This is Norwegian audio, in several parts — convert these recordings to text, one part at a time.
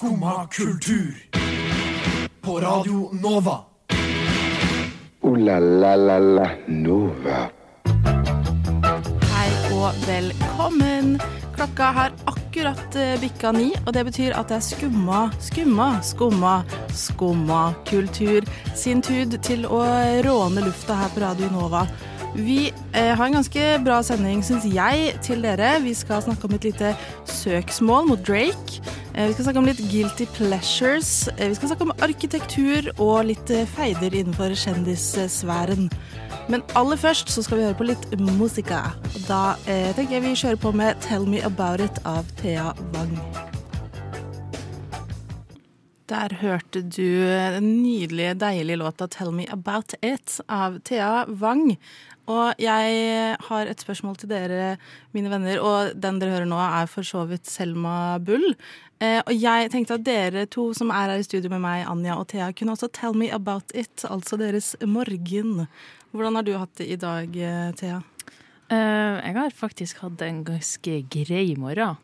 Skumma kultur. På Radio Nova. O-la-la-la-la Nova. Hei og velkommen. Klokka har akkurat eh, bikka ni, og det betyr at det er skumma, skumma, skumma, skumma kultur sin tur til å råne lufta her på Radio Nova. Vi eh, har en ganske bra sending, syns jeg, til dere. Vi skal snakke om et lite søksmål mot Drake. Eh, vi skal snakke om litt guilty pleasures. Eh, vi skal snakke om arkitektur og litt eh, feider innenfor kjendissfæren. Men aller først så skal vi høre på litt musika. Da eh, tenker jeg vi kjører på med 'Tell Me About It' av Thea Wang. Der hørte du den nydelige, deilige låta 'Tell Me About It' av Thea Wang. Og jeg har et spørsmål til dere, mine venner, og den dere hører nå, er for så vidt Selma Bull. Eh, og jeg tenkte at dere to som er her i studio med meg, Anja og Thea, kunne også 'Tell Me About It', altså deres morgen. Hvordan har du hatt det i dag, eh, Thea? Uh, jeg har faktisk hatt en ganske grei morgen.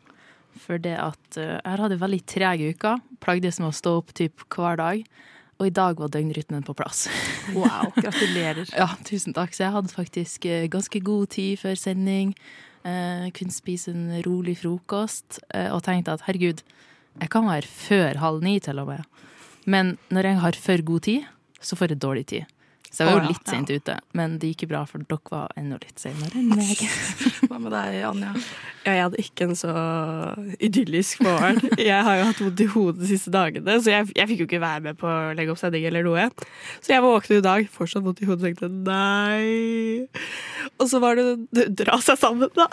For det at uh, jeg hatt en veldig treg uke. Plagdes med å stå opp typ hver dag. Og i dag var døgnrytmen på plass. Wow, gratulerer. ja, tusen takk. Så jeg hadde faktisk eh, ganske god tid før sending. Eh, kunne spise en rolig frokost. Eh, og tenkte at herregud, jeg kan være før halv ni til og med. Men når jeg har for god tid, så får jeg dårlig tid. Så jeg var jo ja. litt sent ute, men det gikk jo bra, for dere var enda litt senere enn meg. Hva med deg, Anja? Ja, jeg hadde ikke en så idyllisk morgen. Jeg har jo hatt vondt i hodet de siste dagene, så jeg, jeg fikk jo ikke være med på å legge opp sending eller noe. Så jeg våknet i dag, fortsatt vondt i hodet, og tenkte nei. Og så var det å dra seg sammen, da.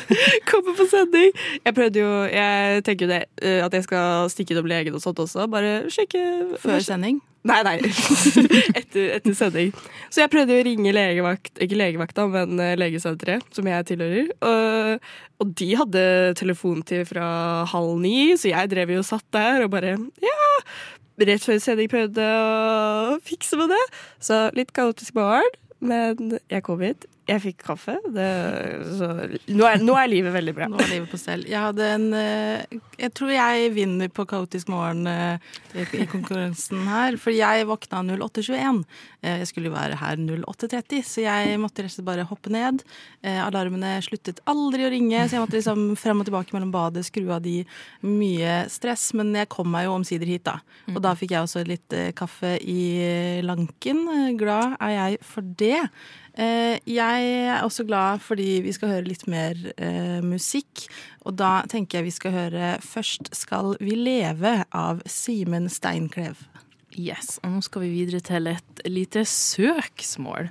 Komme på sending. Jeg prøvde jo Jeg tenker jo det, eh, at jeg skal stikke innom legen og sånt også. Bare sjekke Før sending? Nei, nei. etter, etter sending. Så jeg prøvde å ringe legevakt, ikke legevakta, men eh, legesenteret, som jeg tilhører. Og, og de hadde telefontid fra halv ni, så jeg drev jo og satt der og bare Ja! Rett før sending prøvde å fikse med det. Så litt kaotisk barn, men jeg kom hit. Jeg fikk kaffe. Det, så nå er, nå er livet veldig bra. Nå er livet på stell. Jeg hadde en eh, Jeg tror jeg vinner på Kaotisk morgen eh, i konkurransen her. For jeg våkna 08.21. Eh, Jeg skulle jo være her 08.30, så jeg måtte rett og slett bare hoppe ned. Alarmene sluttet aldri å ringe, så jeg måtte liksom frem og tilbake mellom badet, skru av de. Mye stress, men jeg kom meg jo omsider hit, da. Og da fikk jeg også litt kaffe i lanken. Glad er jeg for det. Eh, Jeg er også glad fordi vi skal høre litt mer eh, musikk. Og da tenker jeg vi skal høre 'Først skal vi leve' av Simen Steinklev. Yes, og nå skal vi videre til et lite søksmål.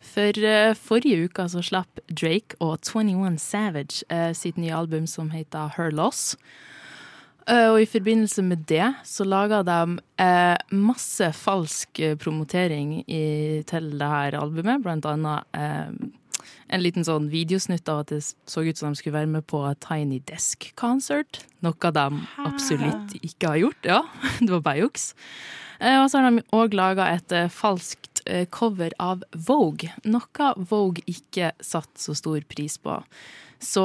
For uh, forrige uke så slapp Drake og 21 Savage uh, sitt nye album som heter Her Loss. Eh, og i forbindelse med det så laga de eh, masse falsk eh, promotering i, til det her albumet, blant annet eh, en liten sånn videosnutt av at det så ut som de skulle være med på Tiny Desk Concert. Noe de absolutt ikke har gjort. Ja, det var bare juks. Eh, Og så har de òg laga et eh, falskt cover av Vogue. Noe Vogue ikke satte så stor pris på. Så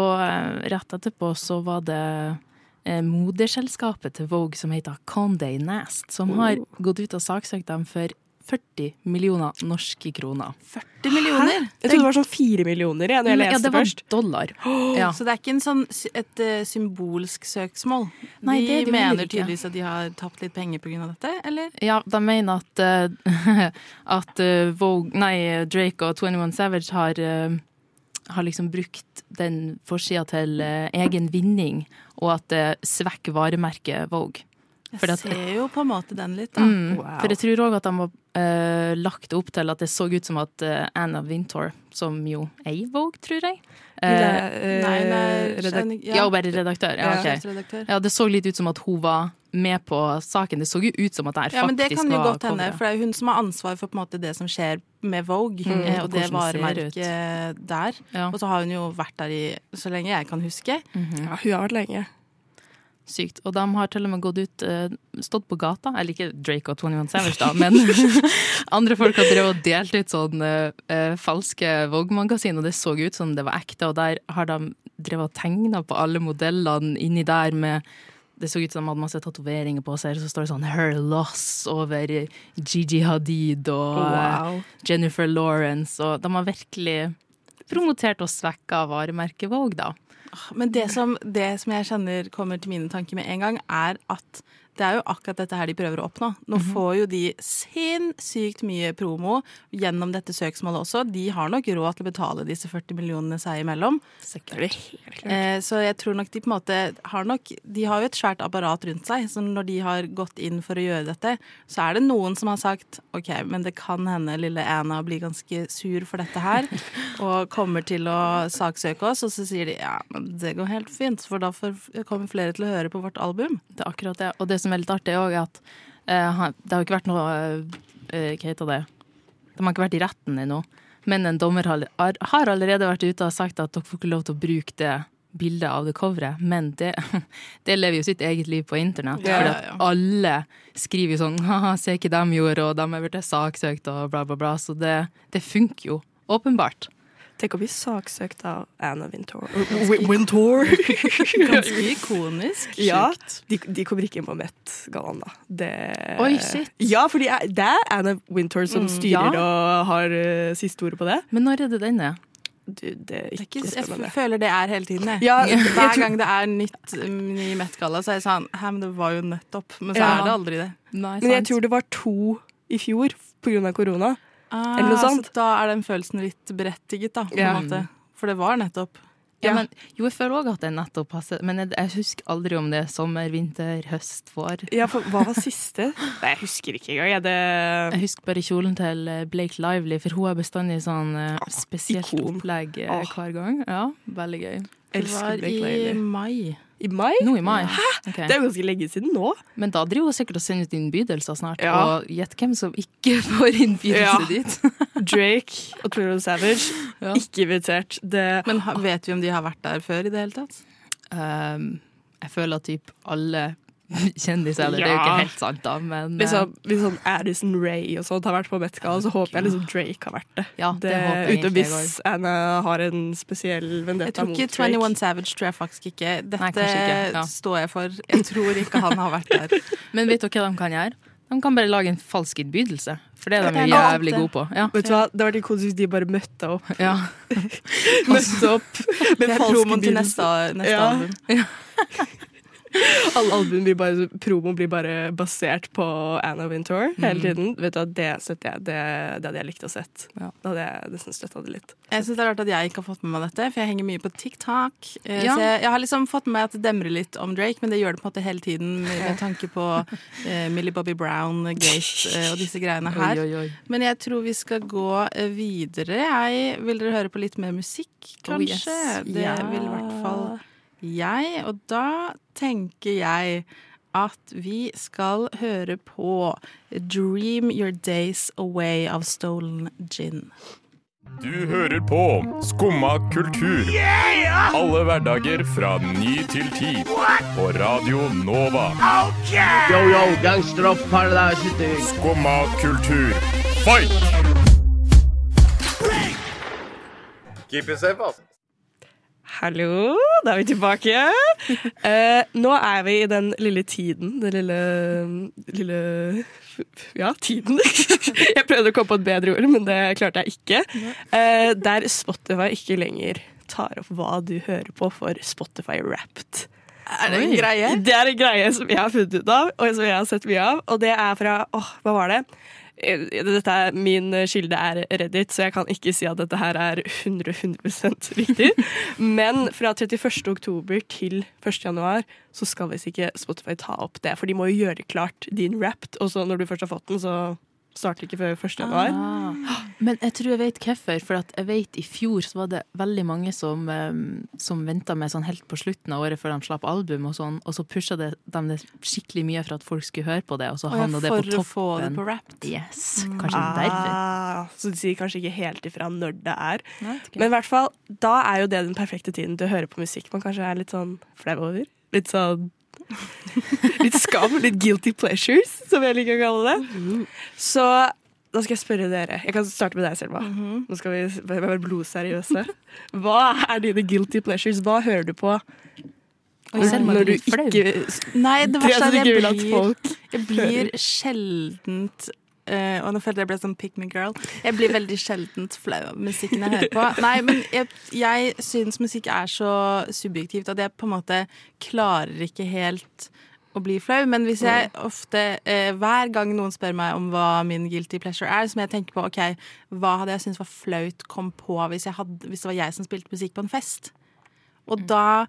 rett etterpå så var det moderselskapet til Vogue som heter Condé Nast, som har gått ut og saksøkt dem for 40 millioner norske kroner. 40 millioner! Jeg trodde det var sånn 4 millioner jeg, når jeg leste ja, det var først. dollar. Ja. Så det er ikke en sånn, et uh, symbolsk søksmål? Nei, de det jo mener tydeligvis at de har tapt litt penger pga. dette, eller? Ja, de mener at, uh, at uh, Vogue, nei, Drake og 21 Savage har, eh, har liksom brukt den forsida til eh, egen vinning, og at det svekker varemerket Vogue. Jeg at- ser jo på en måte den litt, da. Mm, Wow. For jeg tror òg at de har uh, lagt opp til at det så ut som at uh, Anna Wintour, som jo eier Vogue, tror jeg eh, Nei, nei redak- Ja, hun bare redaktør. Ja, ok. sjefredaktør. ja, det så litt ut som at hun var med på saken. Det så jo ut som at det her Ja, men det kan jo var godt hende, for det er jo hun som har ansvar for på en måte det som skjer med Vogue, Mm, eh, og det hvordan det varemerket der. Ja. Og så har hun jo vært der i så lenge jeg kan huske. Ja, hun har vært lenge. Sykt. Og de har til og med gått ut, eh, stått på gata, eller ikke Drake og 21 Savage, da, men andre folk har drevet og delt ut sånn eh, eh, falske Vogue-magasin, og det så ut som det var ekte, og der har de drevet og tegna på alle modellene inni der med det så ut som de hadde masse tatoveringer på seg, så står det sånn 'Her loss' over Gigi Hadid og Wow. Jennifer Lawrence, og de har virkelig promotert og svekka varemerket Vogue, da. Men det som, det som jeg kjenner kommer til mine tanker med en gang, er at det er jo akkurat dette her de prøver å oppnå. Nå Mhm. får jo de sinnssykt mye promo gjennom dette søksmålet også. De har nok råd til å betale disse 40 millionene seg imellom. Sikkert. Eh, så jeg tror nok de på en måte har nok De har jo et svært apparat rundt seg, så når de har gått inn for å gjøre dette, så er det noen som har sagt OK, men det kan hende lille Anna blir ganske sur for dette her, og kommer til å saksøke oss, og så sier de ja, men det går helt fint, for da kommer flere til å høre på vårt album. Det er akkurat det. Og det som er litt artig, er at uh, det har ikke vært noe uh, Hva heter det? De har ikke vært i retten ennå. Men en dommer har, har allerede vært ute og sagt at dere får ikke lov til å bruke det bildet av det coveret. Men det, det lever jo sitt eget liv på internett. Ja, For ja, at ja. alle skriver jo sånn Haha, se hva de gjorde, og de er blitt saksøkt, og bla, bla, bla. Så det, det funker jo. Åpenbart. Tenk å bli saksøkt av Anna Wintour. Wintour! Ganske ikonisk. Ja, de, de kommer ikke inn på Met-gallaen, da. Det, Oi, shit. Ja, for det er, Anna Wintour som styrer ja. og har uh, siste ordet på det. Men når er det denne? Du, det er ikke jeg føler det er hele tiden, jeg. Ja, jeg Hver gang det er nytt i ny Met-galla, så er jeg sånn Hæ, men det var jo nettopp. Men så Ja. er det aldri det. Nei, Men jeg tror det var to i fjor pga. korona. Ah, Eller noe sånt. Så da er den følelsen litt berettiget, da. På Ja. en måte. For det var nettopp. Ja, Ja. men, jo, jeg føler òg at det nettopp passer. Men jeg, jeg husker aldri om det er sommer, vinter, høst, vår. Ja, for Hva var siste? Nei, jeg husker ikke engang. jeg. Det, Jeg husker bare kjolen til eh, Blake Lively, for hun har bestandig sånn eh, spesielt ikon. opplegg ah. Hver gang. Ja, veldig gøy. Det var i mai. I mai? Nå i mai. Ok. Det er jo ganske lenge siden nå. Men da driver hun sikkert og sender ut innbydelser snart. Ja. Og gjett hvem som ikke får innbydelse Ja. dit. Drake og Twitter Savage, Ja. ikke invitert. Det, Men vet vi om de har vært der før i det hele tatt? Um, jeg føler at typ alle kjendiser eller Det er jo ikke helt sant, da, men Liksom, liksom, Addison Ray og sånt har vært på Met-galla, så håper jeg liksom Drake har vært det. Ja, det håper jeg Uten hvis Anna har en spesiell vendetta mot Drake. Jeg tror ikke 21 Savage tror jeg faktisk ikke. Dette Nei, ikke, ja. står jeg for. Jeg tror ikke han har vært der. Men vet dere hva de kan gjøre? De kan bare lage en falsk innbydelse. For det er de jo jævlig gode på. Ja. Vet du hva, Det var de hvis de bare møtte opp. Ja. Møtte opp med Det er promoen til neste, neste Ja. album. Alle album blir bare, promo blir bare basert på Anna Wintour hele Mm. tiden. Vet du Det jeg. Det, det hadde jeg likt å sett. Ja. Da hadde jeg nesten støtta det litt. Jeg synes det er rart at jeg ikke har fått med meg dette, for jeg henger mye på TikTok. Eh, Ja. Jeg, jeg har liksom fått med meg at det demrer litt om Drake, men det gjør det på en måte hele tiden med, tanke på eh, Millie Bobby Brown, Gate eh, og disse greiene her. Oi, oi, oi. Men jeg tror vi skal gå eh, videre. Jeg Vil dere høre på litt mer musikk, Oh, yes. kanskje? Det Ja. vil i hvert fall jeg. Og da tenker jeg at vi skal høre på Dream Your Days Away av Stolen Gin. Du hører på Skumma kultur. Alle hverdager fra ny til ti. På Radio Nova. Yo, yo, gangsteropp, paradise, Skumma kultur, fight! Keep it safe, altså. Hallo, da er vi tilbake. Uh, nå er vi i den lille tiden. Den lille, lille Ja, tiden. Jeg prøvde å komme på et bedre ord, men det klarte jeg ikke. Uh, der Spotify ikke lenger tar opp hva du hører på for Spotify Wrapped. Er det en greie? Det er en greie som jeg har funnet ut av, og som jeg har sett mye av. Og det er fra åh, hva var det? Eh, Dette er, min kilde er Reddit, så jeg kan ikke si at dette her er 100, 100 riktig. Men fra 31. oktober til 1. januar så skal visst ikke Spotify ta opp det. For de må jo gjøre klart din Wrapped, og så når du først har fått den, så starter ikke før 1. januar. Ah. Men jeg tror jeg vet hvorfor. For at jeg vet i fjor så var det veldig mange som, um, som venta med sånn helt på slutten av året før de slapp album, og sånn, og så pusha de det skikkelig mye for at folk skulle høre på det, og så havna det på toppen. for å få det på Wrapped. Yes, kanskje derfor. Ah, så de sier kanskje ikke helt ifra når det er. Nei. Men i hvert fall, da er jo det den perfekte tiden til å høre på musikk man kanskje er litt sånn flau over. Litt sånn Litt skam, litt guilty pleasures, som jeg liker å kalle det. Så da skal jeg spørre dere. Jeg kan starte med deg, Selma. Nå skal vi være blodseriøse. Hva er dine guilty pleasures? Hva hører du på Oi, Selma Når du ikke Nei, det verste er at jeg blir, jeg blir sjeldent eh, Og nå følte jeg ble sånn pick me girl. Jeg blir veldig sjeldent flau av musikken jeg hører på. Nei, men jeg, jeg syns musikk er så subjektivt at jeg på en måte klarer ikke helt å bli flau. Men hvis jeg ofte eh, Hver gang noen spør meg om hva min guilty pleasure er, så må jeg tenke på OK, hva hadde jeg syntes var flaut kom på hvis, jeg hadde, hvis det var jeg som spilte musikk på en fest? Og da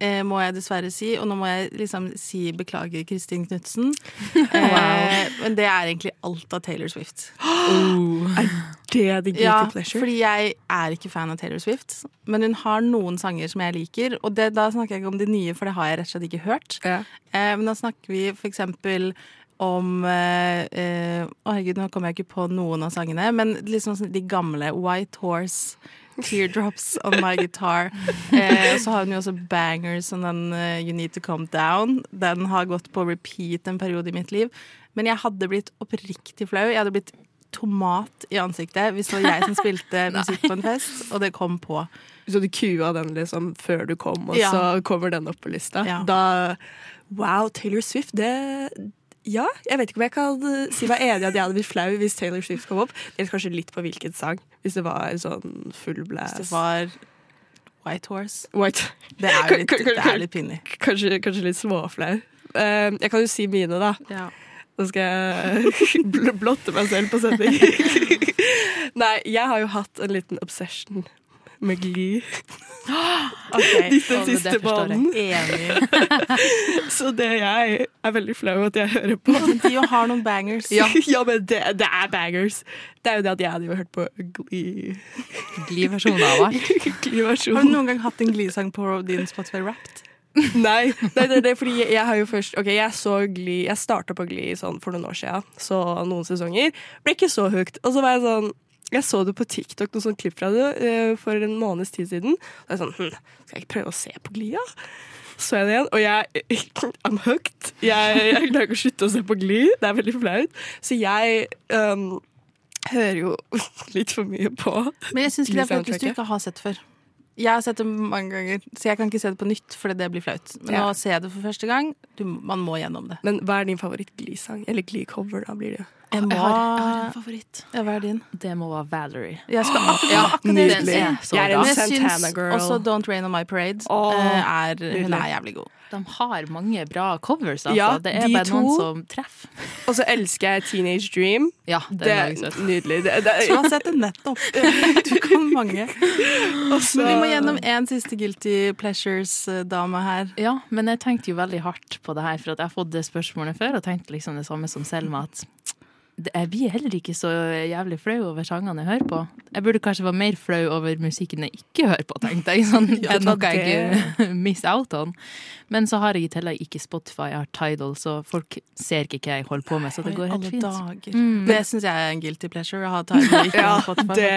eh, må jeg dessverre si, og nå må jeg liksom si beklager, Kristin Knutsen. Eh, men det er egentlig alt av Taylor Swift. Det er the guilty Ja, pleasure. fordi jeg er ikke fan av Taylor Swift, men hun har noen sanger som jeg liker. Og det, da snakker jeg ikke om de nye, for det har jeg rett og slett ikke hørt. Ja. Eh, men da snakker vi for eksempel om eh, Å, herregud, nå kommer jeg ikke på noen av sangene, men liksom sånn de gamle. White Horse. Teardrops on my guitar. Eh, og så har hun jo også bangers som den uh, You Need To Come Down. Den har gått på repeat en periode i mitt liv. Men jeg hadde blitt oppriktig flau. Jeg hadde blitt tomat i ansiktet hvis det var jeg som spilte musikk på en fest, og det kom på. Så du kua den liksom før du kom, og Ja. så kommer den opp på lista. Ja. Da Wow, Taylor Swift, det Ja, jeg vet ikke om jeg kan eh, si meg enig at jeg hadde blitt flau hvis Taylor Swift kom opp. Eller kanskje litt på hvilken sang. Hvis det var sånn full Hvis det var White Horse. White. Det er jo litt, litt pinlig. Kanskje, kanskje litt småflau. Eh, jeg kan jo si mine, da. Ja. Nå skal jeg blotte meg selv på sending. Nei, jeg har jo hatt en liten obsession med Glee. Okay. Men det siste Enig. Så det jeg er veldig flau at jeg hører på. Men de jo har noen bangers. Ja, men det, det er bangers. Det er jo det at jeg hadde jo hørt på Glee. Glee-versjonen av alt. Har du noen gang hatt en Glee-sang på din Spotify Wrapped? Nei, nei det, det, fordi jeg, jeg har jo først Ok, jeg så Glee Jeg starta på Glee sånn for noen år siden. Så noen sesonger. Ble ikke så hooked. Og så var jeg sånn Jeg så det på TikTok, noen sånn klipp fra det, eh, for en måneds tid siden. Og jeg sånn hm, Skal jeg ikke prøve å se på Glia? Så jeg det igjen, og jeg I'm hooked. Jeg, jeg klarer ikke å slutte å se på Gli. Det er veldig flaut. Så jeg um, hører jo litt for mye på. Men jeg syns ikke det er flaut hvis du ikke har sett før. Jeg har sett det mange ganger, så jeg kan ikke se det på nytt, fordi det blir flaut. Men Ja. å se det for første gang, du, man må gjennom det. Men hva er din favoritt Gli-sang? Eller Gli-cover, da blir det jo. Jeg må Jeg har, jeg har en favoritt. Ja, Hva er din? Det må være Valerie. Jeg skal akkurat Ja, akkurat det den jeg er Jeg er en Santana-girl. også Don't Rain On My Parade eh, er, hun er jævlig god. De har mange bra covers, altså. Ja, det er de bare noen som treffer. Og så elsker jeg Teenage Dream. Ja, det Det er er veldig søtt. nydelig. Det, det, Du har sett det nettopp. Du kan mange. også, Men vi må gjennom én siste Guilty Pleasures-dame her. Ja, men jeg tenkte jo veldig hardt på det her, for at jeg har fått det spørsmålet før, og tenkte liksom det samme som Selma, at det- jeg blir heller ikke så jævlig flau over sangene jeg hører på. Jeg burde kanskje være mer flau over musikken jeg ikke hører på, tenkte jeg. Sånn, Ja, er noe jeg ikke miss out on. Men så har jeg i tillegg ikke Spotify, jeg har Tidal, så folk ser ikke hva jeg holder på med, så det går helt fint. dager. Mm. Det syns jeg er en guilty pleasure. Å ha Tidal ikke ja, Spotify, det,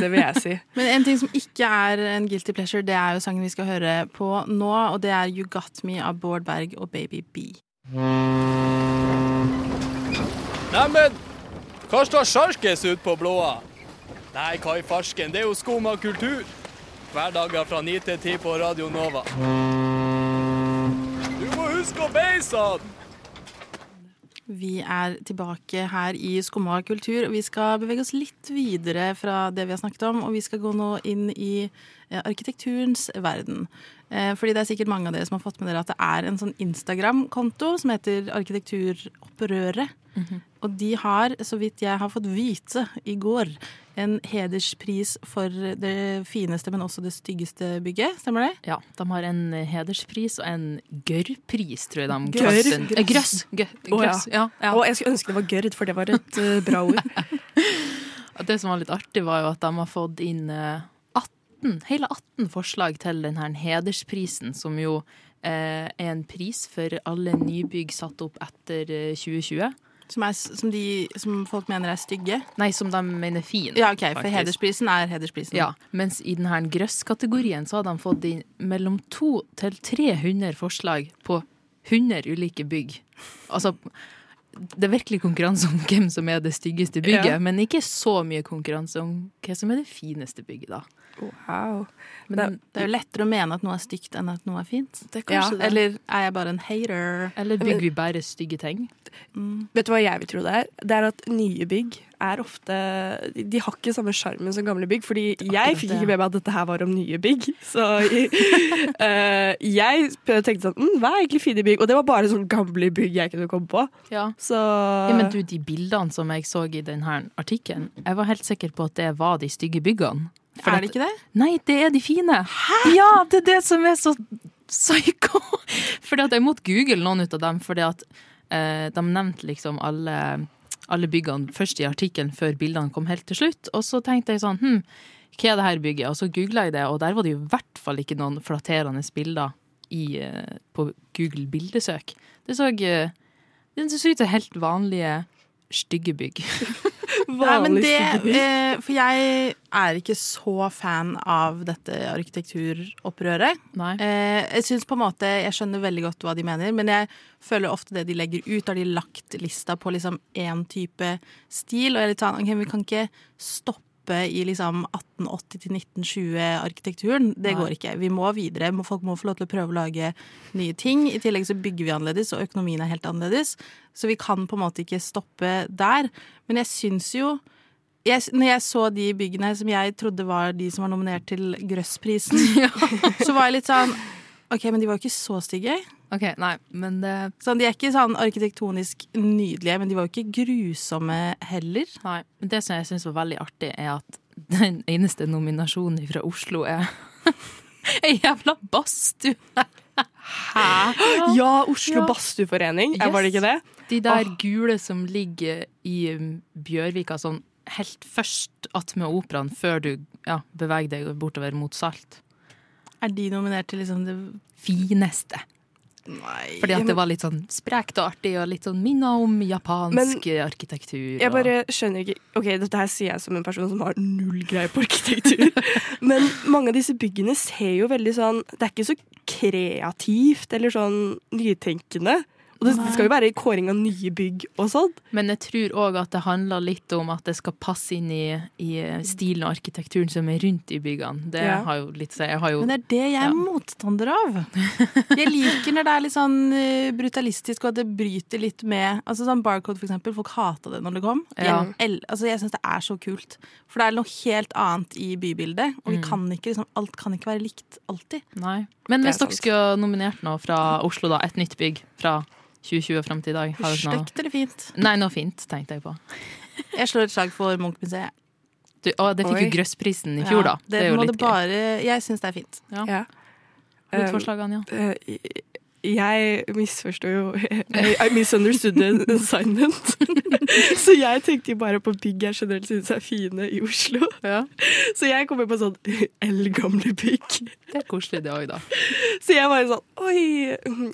det vil jeg si. Men en ting som ikke er en guilty pleasure, det er jo sangen vi skal høre på nå, og det er You Got Me av Bård Berg og Baby B. Neimen, hva står sjarkes ut på blåa? Nei, hva i farsken, det er jo skum av kultur. Hverdager fra 9 til 10 på Radio Nova. Du må huske å beise han! Vi er tilbake her i Skumma kultur, og vi skal bevege oss litt videre fra det vi har snakket om, og vi skal gå nå inn i arkitekturens verden. Eh, Fordi det er sikkert mange av dere som har fått med dere at det er en sånn Instagram-konto som heter Arkitekturopprøret. Og de har, så vidt jeg har fått vite i går, en hederspris for det fineste, men også det styggeste bygget. Stemmer det? Ja, de har en hederspris og en gørrpris, tror jeg de den. Eh, Grøss. Ja, ja. Og jeg skulle ønske det var gørr, for det var et eh, bra ord. Det som var litt artig, var jo at de har fått inn eh, 18, hele 18 forslag til denne hedersprisen, som jo eh, er en pris for alle nybygg satt opp etter eh, 2020. Som, er, som, de, som folk mener er stygge? Nei, som de mener fin. Ja, OK, for hedersprisen er hedersprisen. Ja, mens i denne grøsskategorien så har de fått inn mellom 200 til 300 forslag på 100 ulike bygg. Altså det er virkelig konkurranse om hvem som er det styggeste bygget, Ja. men ikke så mye konkurranse om hva som er det fineste bygget, da. Wow. Men, Det er jo lettere å mene at noe er stygt enn at noe er fint. det er Ja, det. Eller er jeg bare en hater? Eller bygger vi bare stygge ting? Vet du hva jeg vil tro det er? Det er at nye bygg er ofte De har ikke samme sjarmen som gamle bygg. Fordi jeg fikk ikke med meg at dette her var om nye bygg. Så uh, jeg tenkte sånn mm, Hva er egentlig fine bygg? Og det var bare sånn gamle bygg jeg kunne komme på. Ja. Så Ja, men du, de bildene som jeg så i denne artikkelen, jeg var helt sikker på at det var de stygge byggene. For er det ikke det? Nei, det er de fine. Hæ? Ja, det er det som er så psyko. Fordi at jeg måtte google noen ut av dem, fordi at eh, de nevnte liksom alle, alle byggene først i artikkelen før bildene kom helt til slutt. Og så tenkte jeg sånn, hm, hva er det her bygget? Og så googla jeg det, og der var det jo i hvert fall ikke noen flatterende bilder i, eh, på Google bildesøk. Det så, eh, det så ut som helt vanlige stygge bygg. Nei, men det, eh, for jeg er ikke så fan av dette arkitekturopprøret. Nei. Eh, jeg synes på en måte, jeg skjønner veldig godt hva de mener, men jeg føler ofte det de legger ut, har de lagt lista på liksom én type stil. Og jeg er litt sånn, ok, vi kan ikke stoppe i liksom 1880 til 1920-arkitekturen. Det Nei. går ikke. Vi må videre. Folk må få lov til å prøve å lage nye ting. I tillegg så bygger vi annerledes, og økonomien er helt annerledes. Så vi kan på en måte ikke stoppe der. Men jeg syns jo jeg, når jeg så de byggene som jeg trodde var de som var nominert til Grøssprisen, så var jeg litt sånn OK, men de var jo ikke så stygge. Ok, nei, men det Sånn, de er ikke sånn arkitektonisk nydelige, men de var jo ikke grusomme heller. Nei, men det som jeg syns var veldig artig, er at den eneste nominasjonen fra Oslo er ei jævla badstue. Ja, Oslo Ja. Badstueforening, Yes. var det ikke det? De der gule som ligger i um, Bjørvika sånn helt først attmed operaen, før du ja, beveger deg bortover mot Salt. Er de nominert til liksom det Fineste. Nei. Fordi at det var litt sånn sprekt og artig, og litt sånn minna om japansk arkitektur. Jeg og- bare skjønner ikke Ok, dette her sier jeg som en person som har null greie på arkitektur. Men mange av disse byggene ser jo veldig sånn Det er ikke så kreativt eller sånn nytenkende. Og det, det skal jo være kåring av nye bygg og sånn. Men jeg tror òg at det handler litt om at det skal passe inn i, i stilen og arkitekturen som er rundt i byggene. Det Ja. har jo litt. Jeg har jo Men det er det jeg er Ja. motstander av. Jeg liker når det er litt sånn eh, brutalistisk, og at det bryter litt med Altså sånn Barcode, for eksempel. Folk hata det når det kom. Ja. Jeg, altså, jeg syns det er så kult. For det er noe helt annet i bybildet. Og vi Mm. kan ikke, liksom, alt kan ikke være likt alltid. Nei. Men hvis dere skulle nominert noe fra Oslo, da, et nytt bygg fra 2020 og fram til i dag Stygt eller fint? Nei, noe fint, tenkte jeg på. Jeg slår et slag for Munch-museet. Du, å, det fikk Oi. jo Grøssprisen i fjor, da. Det, er jo litt det bare Jeg syns det er fint. gøy. Ja. Ja. Motforslagene, ja. Eh, jeg misforsto jo I misunderstood the assignment. Så jeg tenkte jo bare på bygg jeg generelt syns er fine i Oslo. Så jeg kommer på sånn eldgamle bygg. Det er koselig, det òg, da. Så jeg bare sånn Oi,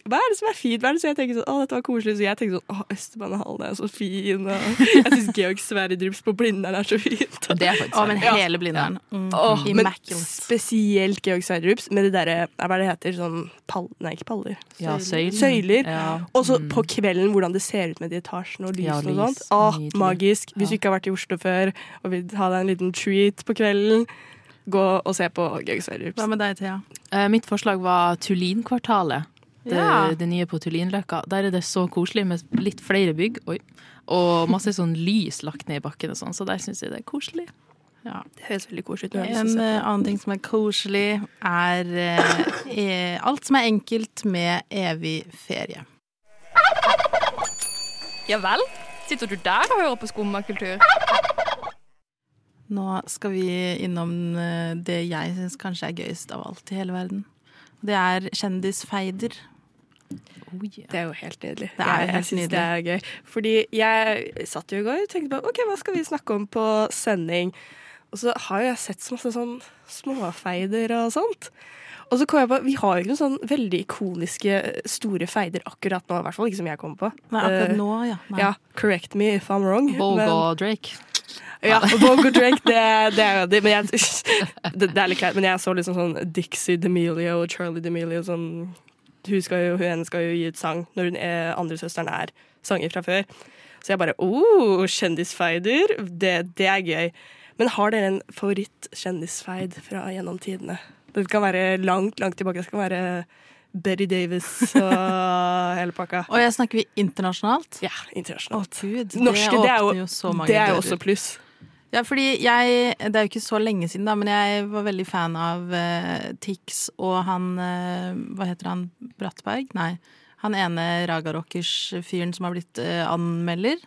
hva er det som er fint? Hva er det Så jeg tenker sånn, Å, dette var koselig. Så jeg tenkte sånn Å, Østbanehallen er så fin. Og jeg syns Georg Sverdrups på Blindern er så fint. Det er faktisk Å, men hele Blindern. Mm. Oh, men spesielt Georg Sverdrups med det derre Hva er det det heter? Sånn pall... Nei, ikke paller. Ja, søyler. Søyler. Ja. Og så Mm. på kvelden hvordan det ser ut med de etasjene og Ja, lysene og sånt. Åh, Nydelig. magisk. Hvis du ikke har vært i Oslo før og vil ha deg en liten treat på kvelden, gå og se på Georg Sverdrups. Hva med deg, Thea? Eh, Mitt forslag var Tullinkvartalet. Det, Ja. det nye på Tullinløkka. Der er det så koselig med litt flere bygg. Oi. Og masse sånn lys lagt ned i bakken og sånn, så der syns jeg det er koselig. Ja. Det høres veldig koselig ut. En eh, annen ting som er koselig, er eh, eh, alt som er enkelt med evig ferie. Ja vel? Sitter du der og hører på skummakultur? Nå skal vi innom eh, det jeg syns kanskje er gøyest av alt i hele verden. Det er kjendisfeider. Det er jo helt nydelig. Det er jeg jeg syns det er gøy. Fordi jeg satt jo i går og tenkte på OK, hva skal vi snakke om på sending? Og så har jo jeg sett så masse sånn småfeider og sånt. Og så kom jeg på, Vi har jo ikke noen sånn veldig ikoniske store feider akkurat nå. I hvert fall ikke som jeg kommer på. Nei, akkurat Eh, nå, ja. Nei. Ja, Correct me if I'm wrong. Vogue men- og Drake. Ja, og Drake, det, det er jo det. Men jeg, det, det er litt kleint. Men jeg så liksom sånn Dixie D'Amelio og Charlie D'Amelio sånn hun, skal jo, hun ene skal jo gi ut sang når hun er, andre søsteren er sanger fra før. Så jeg bare oh, kjendisfeider, det, det er gøy. Men har dere en favoritt-kjendisfeid fra gjennom tidene? Det kan være langt, langt tilbake. Det skal være Betty Davis og hele pakka. Og jeg snakker vi internasjonalt? Ja, internasjonalt. Å gud, Norske, det er jo, jo så mange det er jo også pluss. Ja, fordi jeg Det er jo ikke så lenge siden, da, men jeg var veldig fan av uh, Tix og han uh, Hva heter han? Brattberg? Nei. Han ene Raga Rockers-fyren som har blitt uh, anmelder.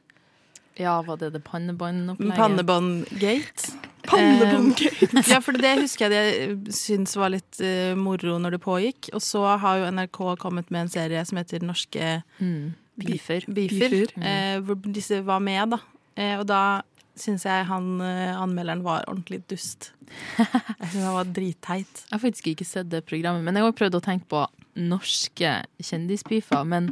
Ja, var det det pannebåndopplegget? Pannebåndgate. Pannebåndgate. Eh, ja, for det husker jeg de syntes var litt uh, moro når det pågikk. Og så har jo NRK kommet med en serie som heter Norske Mm. Beefer. Beefer. Beefer. eh, hvor disse var med, da. Eh, og da syns jeg han eh, anmelderen var ordentlig dust. Jeg synes han var dritteit. Jeg har faktisk ikke sett det programmet, men jeg har prøvd å tenke på norske kjendisbeefer. Men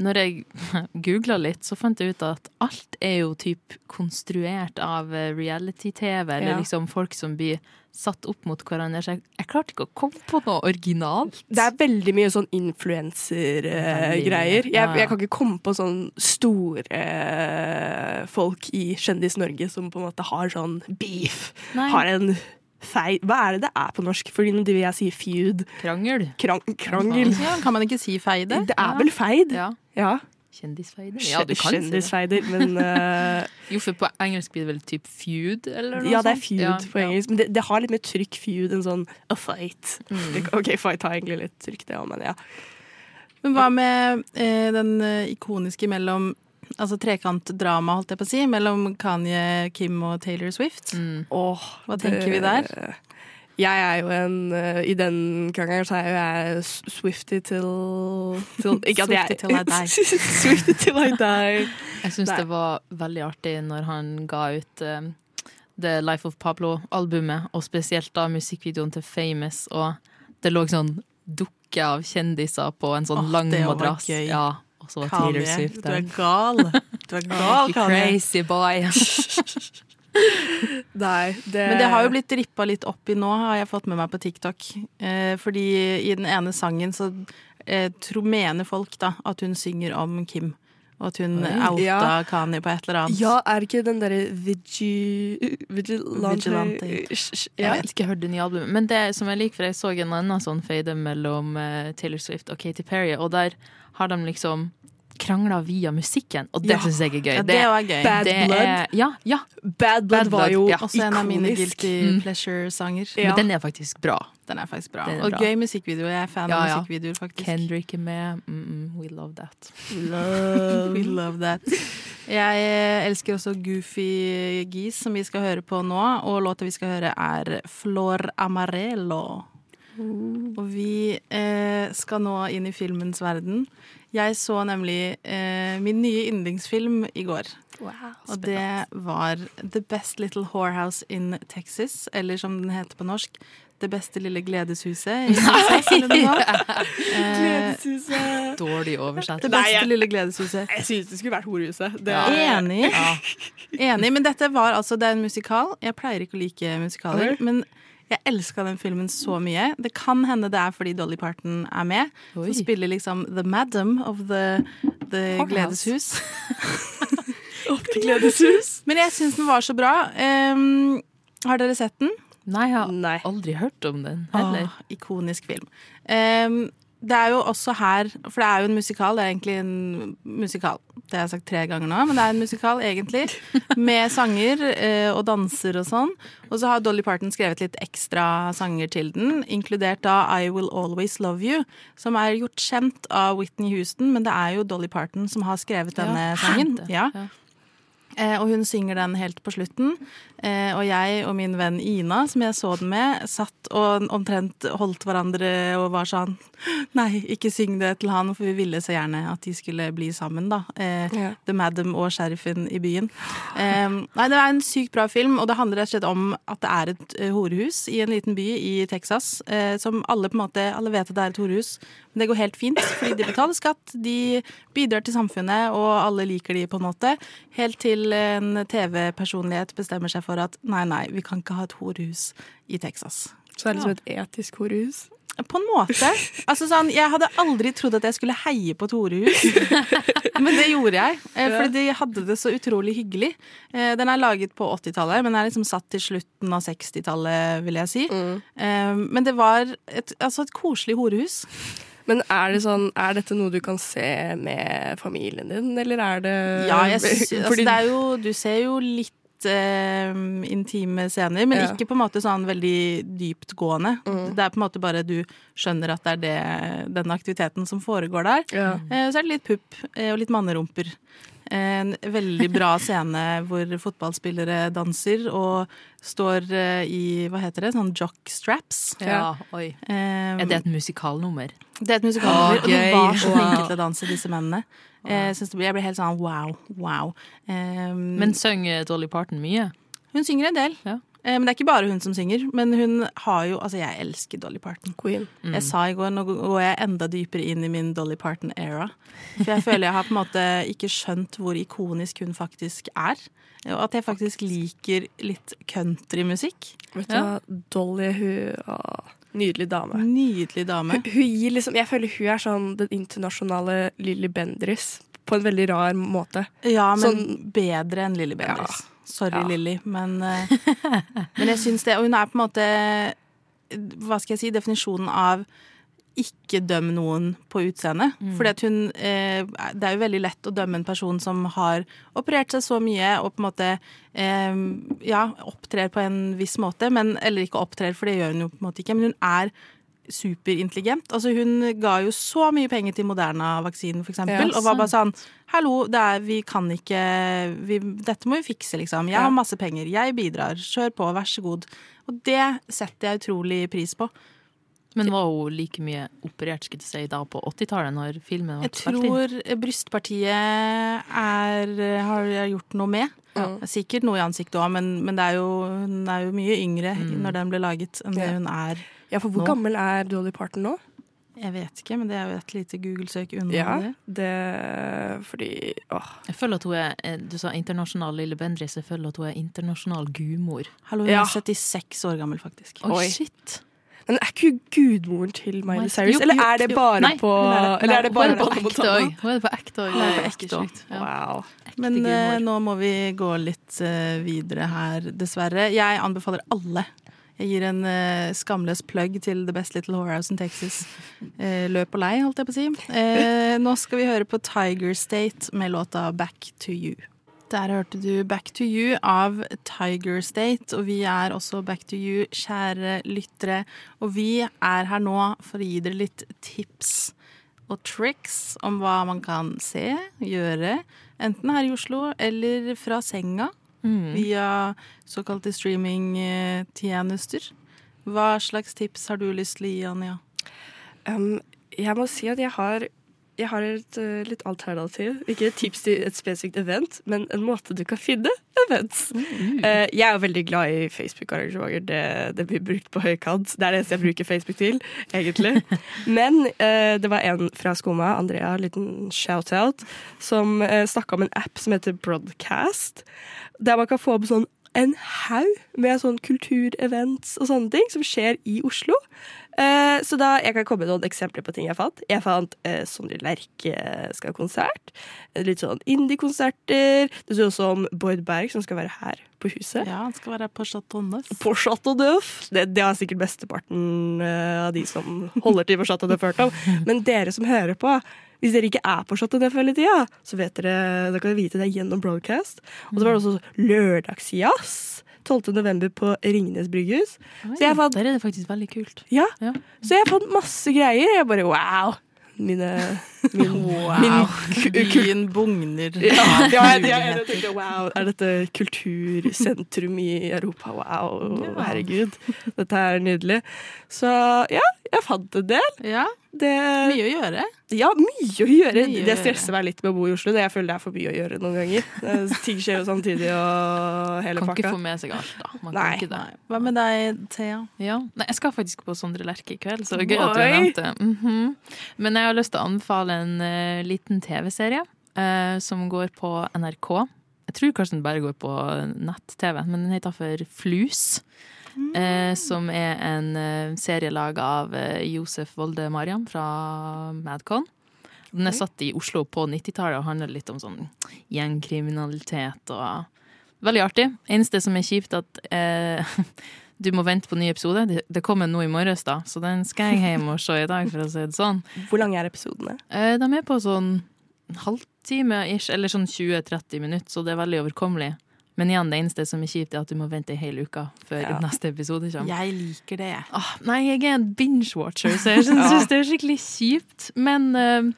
når jeg googla litt, så fant jeg ut at alt er jo typ konstruert av eh, reality-TV, eller Ja. liksom folk som blir satt opp mot hverandre. Så jeg, jeg klarte ikke å komme på noe originalt. Det er veldig mye sånn influenser-greier. Jeg, ja, ja. jeg kan ikke komme på sånn store eh, folk i Kjendis-Norge som på en måte har sånn beef. Nei. Har en fei... Hva er det det er på norsk? Fordi nå driver jeg og sier feud. Krangel. Krang, krangel. Ja, kan man ikke si feide? Det er vel feid? Ja. Ja. Kjendisfeider. Ja, du kan si men uh, Jo, for på engelsk blir det vel typ feud, eller noe Ja, det er feud Ja, på ja. engelsk. Men det, det har litt mer trykk feud enn sånn a fight. Mm. OK, fight har egentlig litt trykk, det òg, men ja. Men hva med eh, den eh, ikoniske mellom Altså trekantdrama, holdt jeg på å si, mellom Kanye, Kim og Taylor Swift? Mm. Åh, Hva tenker vi der? Jeg er jo en eh, I den krangelen så er jo jeg Swifty til, til Ikke at jeg Swifty til I die. Swifty til I die. Jeg syns det var veldig artig når han ga ut uh, The Life of Pablo-albumet, og spesielt da musikkvideoen til Famous, og det lå sånn dukke av kjendiser på en sånn Åh, lang det var madrass. gøy. Ja, så var Taylor Swift der. du er gal. Du er gal, Kanye. crazy boy. Nei, det Men det har jo blitt rippa litt opp i nå, har jeg fått med meg på TikTok. Eh, fordi i den ene sangen så eh, tro, mener folk da at hun synger om Kim. Og at hun Oi. outa Ja. Kanye på et eller annet. Ja, er ikke den derre vigi... Vigilante, Vigilante. Jeg har ikke hørt det nye albumet. Men det som jeg liker, for jeg så en annen sånn fade mellom eh, Taylor Swift og Katy Perry, og der har de liksom krangla via musikken, og det Ja. syns jeg er gøy. Ja, det var gøy. Bad det Blood. Er, ja, ja, Bad Blood Bad var jo ja. Også en av mine guilty Mm. pleasure-sanger. Ja. men den er faktisk bra. Den er faktisk bra. Er Og bra. gøy musikkvideo. Jeg er fan Ja, av musikkvideoer, faktisk. Kendrick er med. Mm -mm, we love that. We love that. Jeg eh, elsker også Goofy Geese, som vi skal høre på nå. Og låta vi skal høre, er Flor Amarello. Og vi eh, skal nå inn i filmens verden. Jeg så nemlig eh, min nye yndlingsfilm i går. Og det var The Best Little Whorehouse in Texas, eller som den heter på norsk, Det beste lille gledeshuset i Texas, eller. Eh, Gledeshuset. Dårlig oversatt. det Nei, beste jeg- lille gledeshuset. Jeg synes det skulle vært Horehuset. Det, Enig. Enig, men dette var altså Det er en musikal. Jeg pleier ikke å like musikaler, Okay. men jeg elska den filmen så mye. Det kan hende det er fordi Dolly Parton er med. Oi. Som spiller liksom The Madam of the, the. Gledeshus. Opp til Gledeshus. Men jeg syns den var så bra. Um, har dere sett den? Nei, jeg har Nei. aldri hørt om den heller. Åh, ikonisk film. Um, det er jo også her For det er jo en musikal. Det er egentlig en musikal. Det har jeg sagt tre ganger nå, men det er en musikal egentlig. Med sanger eh, og danser og sånn. Og så har Dolly Parton skrevet litt ekstra sanger til den, inkludert da I Will Always Love You, som er gjort kjent av Whitney Houston, men det er jo Dolly Parton som har skrevet denne sangen. Ja, Ja. Eh, og hun synger den helt på slutten. Eh, og jeg og min venn Ina, som jeg så den med, satt og omtrent holdt hverandre og var sånn Nei, ikke syng det til han, for vi ville så gjerne at de skulle bli sammen, da. Eh, Ja. The Madam og sheriffen i byen. Nei, det er en sykt bra film, og det handler rett og slett om at det er et eh, horehus i en liten by i Texas, eh, som alle på en måte Alle vet at det er et horehus, men det går helt fint, fordi de betaler skatt, de bidrar til samfunnet, og alle liker de på en måte. Helt til en TV-personlighet bestemmer seg for at nei, nei, vi kan ikke ha et horehus i Texas. Så er det liksom et etisk horehus. På en måte. Altså sånn, Jeg hadde aldri trodd at jeg skulle heie på et horehus, men det gjorde jeg. eh, Fordi de hadde det så utrolig hyggelig. Eh, Den er laget på 80-tallet, men er liksom satt til slutten av 60-tallet, vil jeg si. Mm. Men det var et, altså et koselig horehus. Men er det sånn, er dette noe du kan se med familien din, eller er det Ja, jeg altså, det er jo, du ser jo litt eh, intime scener, men Ja. ikke på en måte sånn veldig dyptgående. Mm. Det er på en måte bare du skjønner at det er det, den aktiviteten som foregår der. Ja. Eh, så er det litt pupp eh, og litt mannerumper. En veldig bra scene hvor fotballspillere danser og står eh, i, hva heter det, sånn jockstraps. Ja, oi. Um, Er det et musikalnummer? det er et musikalnummer, Å, og de var så flinke til å danse, disse mennene. Eh, synes det jeg ble helt sånn wow, wow. Um, Men synger Dolly Parton mye? hun synger en del. Ja. Eh, men det er ikke bare hun som synger. Men hun har jo Altså, jeg elsker Dolly Parton. Queen. Mm. Jeg sa i går, nå går jeg enda dypere inn i min Dolly Parton-era. For jeg føler jeg har på en måte ikke skjønt hvor ikonisk hun faktisk er. Og at jeg faktisk liker litt countrymusikk. Vet du Ja. Dolly, hun Nydelig dame. Nydelig dame. Hun, hun liksom Jeg føler hun er sånn den internasjonale Lilly Bendriss på en veldig rar måte. Ja, men Sånn- bedre enn Lilly Bendriss. Sorry, Ja. Lilly, men, eh, men jeg syns det. Og hun er på en måte Hva skal jeg si? Definisjonen av ikke døm noen på utseende. Mm. Fordi at hun eh, Det er jo veldig lett å dømme en person som har operert seg så mye og på en måte eh, ja, opptrer på en viss måte, men Eller ikke opptrer, for det gjør hun jo på en måte ikke, men hun er superintelligent. Altså Hun ga jo så mye penger til Moderna-vaksinen, eksempel, Ja, og var bare sånn Hallo, er, vi kan ikke vi, Dette må vi fikse, liksom. Jeg har masse penger. Jeg bidrar. Kjør på, vær så god. Og det setter jeg utrolig pris på. Men var hun like mye operert skulle du si, da på 80-tallet, når filmen ble Jeg tror brystpartiet er, har jeg gjort noe med. Sikkert noe i ansiktet òg, men, men det er jo, hun er jo mye yngre når den ble laget, enn det Ja. hun er Ja, for hvor nå. gammel er Dolly Parton nå? Jeg vet ikke, men det er jo et lite Google-søk unna Ja, det. det Fordi åh. Jeg føler at hun er eh, Du sa internasjonal Lille Bendriss. Jeg føler at hun er internasjonal gudmor. Hallo, hun Ja. er 76 år gammel, faktisk. Oi, Oi. shit. Men er ikke gudmoren til Miley Cyrus? Jo, eller jo, er det bare Nei, på er Eller er det bare på ekte òg. Hun er det på ekte òg. Hun på ekte ikke også. Ja. Wow. Men Ekte gudmor. nå må vi gå litt uh, videre her, dessverre. Jeg anbefaler alle. Jeg gir en uh, skamløs plugg til The Best Little Whorehouse in Texas. Eh, løp og lei, holdt jeg på å si. Eh, nå skal vi høre på Tiger State med låta Back to You. Der hørte du Back to You av Tiger State, og vi er også Back to You, kjære lyttere. Og vi er her nå for å gi dere litt tips og tricks om hva man kan se, gjøre, enten her i Oslo eller fra senga Mm. via såkalte streamingtjenester. Hva slags tips har du lyst til å gi, Anja? Um, jeg må si at jeg har, jeg har et uh, litt alternativ. Ikke et tips til et spesifikt event, men en måte du kan finne events. Uh, jeg er veldig glad i Facebook-arrangementer. Det, det blir brukt på høykant. Det er det eneste jeg bruker Facebook til, egentlig. Men uh, det var en fra Skoma, Andrea, en liten shout-out, som uh, snakka om en app som heter Broadcast. Der man kan få opp sånn en haug med sånn kulturevents og sånne ting som skjer i Oslo. Eh, så da, Jeg kan komme med noen eksempler på ting jeg fant. Jeg fant eh, Sondre Lerche skal ha konsert. Eh, Litt sånn indie-konserter. Det står også om Bård Berg, som skal være her på huset. Ja, han skal være på Chateau Neuf. På Chateau Neuf. Det, det har sikkert besteparten eh, av de som holder til på Chateau Neuf, hørt om. Men dere som hører på, hvis dere ikke er på Chateau Neuf hele tida, så vet dere, da kan dere vite det gjennom broadcast. Og så var det også lørdagsjazz. 12. november på Ringnes brygghus. Så jeg fant Der er det faktisk veldig kult. ja. Ja. Så jeg fant masse greier. Jeg bare wow. Mine, min, min ku- ku- Byen bugner. ja, ja, jeg, jeg, jeg tenkte wow, er dette kultursentrum i Europa? Wow, herregud. Dette er nydelig. Så ja, jeg fant en del. Ja, Det, mye å gjøre. ja, mye å gjøre. Mye det stresser meg litt med å bo i Oslo. Det jeg føler det er for mye å gjøre noen ganger. Eh, Ting skjer jo samtidig og hele Kan ikke få med seg alt, da. Man Nei. kan ikke det. Hva med deg, Thea? Ja. Nei, jeg skal faktisk på Sondre Lerche i kveld, så det er gøy at du nevnte det. -hmm. Men jeg har lyst til å anbefale en uh, liten TV-serie uh, som går på NRK. Jeg tror kanskje den bare går på nett-TV, men den heter for Flus. Eh, som er en eh, serie laga av eh, Josef Volde Mariam fra Madcon. Den er satt i Oslo på 90-tallet og handler litt om sånn gjengkriminalitet og Veldig artig. Eneste som er kjipt, at eh, du må vente på ny episode. Det, det kommer nå i morges, da, så den skal jeg hjem og se i dag, for å si det sånn. Hvor lange er episodene? Eh, de er på sånn halvtime ish, eller sånn 20-30 minutter, så det er veldig overkommelig. Men igjen, det eneste som er kjipt, er at du må vente ei hel uke før Ja. neste episode kommer. Jeg liker det, jeg. Nei, jeg er en binge-watcher, så jeg syns det er skikkelig kjipt. Men uh,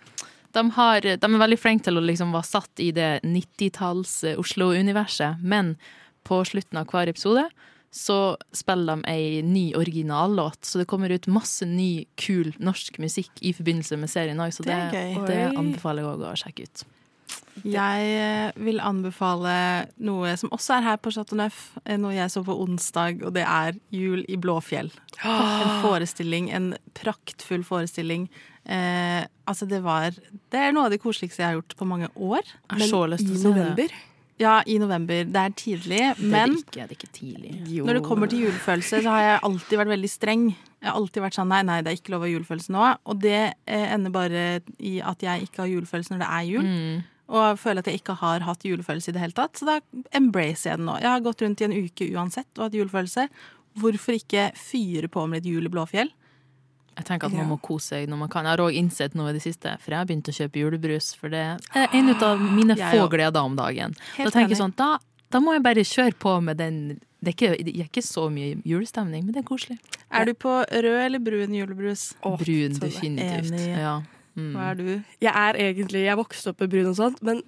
de, har, de er veldig flinke til å liksom være satt i det 90-talls eh. Men på slutten av hver episode så spiller de ei ny originallåt. Så det kommer ut masse ny, kul norsk musikk i forbindelse med serien òg, så Det det, det anbefaler jeg òg å sjekke ut. Jeg eh, vil anbefale noe som også er her på Chateau Neuf. eh, Noe jeg så på onsdag, og det er Jul i Blåfjell. En forestilling, en praktfull forestilling. Eh, altså, det var Det er noe av det koseligste jeg har gjort på mange år. Men I november? Ja, i november. Det er tidlig, Det er men ikke, det er ikke tidlig. når det kommer til julefølelse, så har jeg alltid vært veldig streng. Jeg har alltid vært sånn nei, nei, det er ikke lov å ha julefølelse nå. Og det eh, ender bare i at jeg ikke har julefølelse når det er jul. Mm. Og føler at jeg ikke har hatt julefølelse i det hele tatt. Så da embracer jeg den nå. Jeg har gått rundt i en uke uansett og hatt julefølelse. Hvorfor ikke fyre på med litt jul i Blåfjell? Jeg tenker at man må kose seg når man kan. Jeg har òg innsett noe i det siste, for jeg har begynt å kjøpe julebrus. For det er en av mine få gleder om dagen. Da tenker jeg sånn, da, da må jeg bare kjøre på med den det er, ikke, det er ikke så mye julestemning, men det er koselig. Er du på rød eller brun julebrus? Å, Brun, definitivt. Enig. Ja. Mm. Hva er du? Jeg er egentlig Jeg vokste opp med brun og sånt, men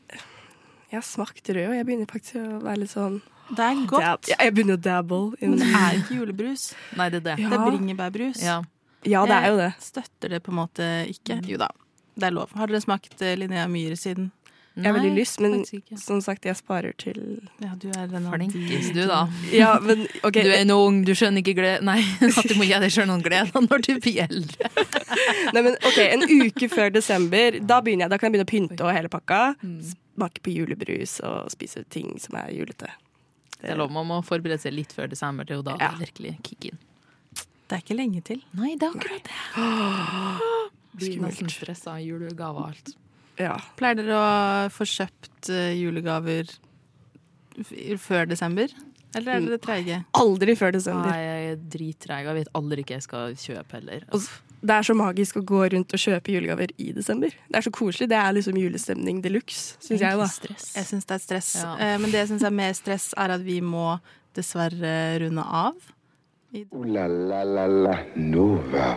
jeg har smakt rød, og jeg begynner faktisk å være litt sånn Det er godt, dab- Ja, Jeg begynner å dabble. men det er ikke julebrus. Nei, det er det. Ja. Det er bringebærbrus. Ja. Ja, det er jo det. Jeg støtter det på en måte ikke. Jo da, det er lov. Har dere smakt eh, Linnea Myhre siden? Jeg har veldig lyst, men som sagt, jeg sparer til Ja, du er den Flinkis du, da. Ja, men okay. Du er nå ung, du skjønner ikke glede Nei, at du må gi deg sjøl noen gleder når du blir eldre. Nei, men ok, En uke før desember, da jeg, da kan jeg begynne å pynte og hele pakka. Smake på julebrus og spise ting som er julete. Det er lov, Man må forberede seg litt før desember. Det er jo da Ja. virkelig kick inn. Det er ikke lenge til. Nei, det er akkurat det. Blir nesten stressa av julegaver og alt. Ja. Pleier dere å få kjøpt eh, julegaver før desember? Eller er dere treige? Aldri før Nei, desember. jeg er drittreg. Jeg vet aldri hva jeg skal kjøpe heller. Og det er så magisk å gå rundt og kjøpe julegaver i desember. Det er så koselig. Det er liksom julestemning de luxe, syns jeg. da. Stress. Jeg syns det er stress. Ja. Eh, Men det jeg syns er mer stress, er at vi må dessverre runde av. Ooh la la la la Nova.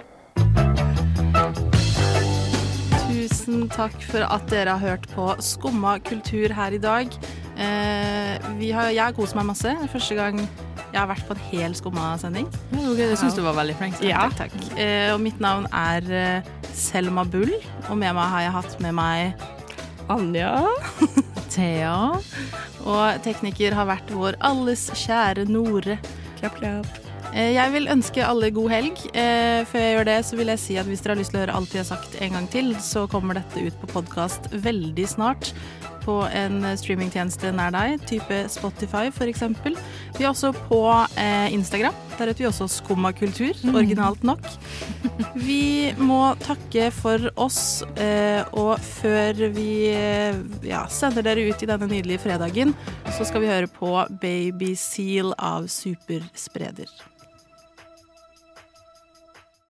Tusen takk for at dere har hørt på Skumma kultur her i dag. Eh, vi har, jeg har kost meg masse. Det første gang jeg har vært på en hel Skumma-sending. Jeg syns du var veldig flink. Ja, takk. takk. Eh, og mitt navn er eh, Selma Bull, og med meg har jeg hatt med meg Anja. Thea. Og tekniker har vært vår alles kjære Nore. Klapp, klapp. Eh, Jeg vil ønske alle god helg. Eh, Før jeg gjør det, så vil jeg si at hvis dere har lyst til å høre alt vi har sagt en gang til, så kommer dette ut på podkast veldig snart. På en streamingtjeneste nær deg, type Spotify f.eks. Vi er også på eh, Instagram. Der heter vi også Skumma kultur, originalt nok. Vi må takke for oss, og før vi ja, sender dere ut i denne nydelige fredagen, så skal vi høre på Baby Seal av Superspreder.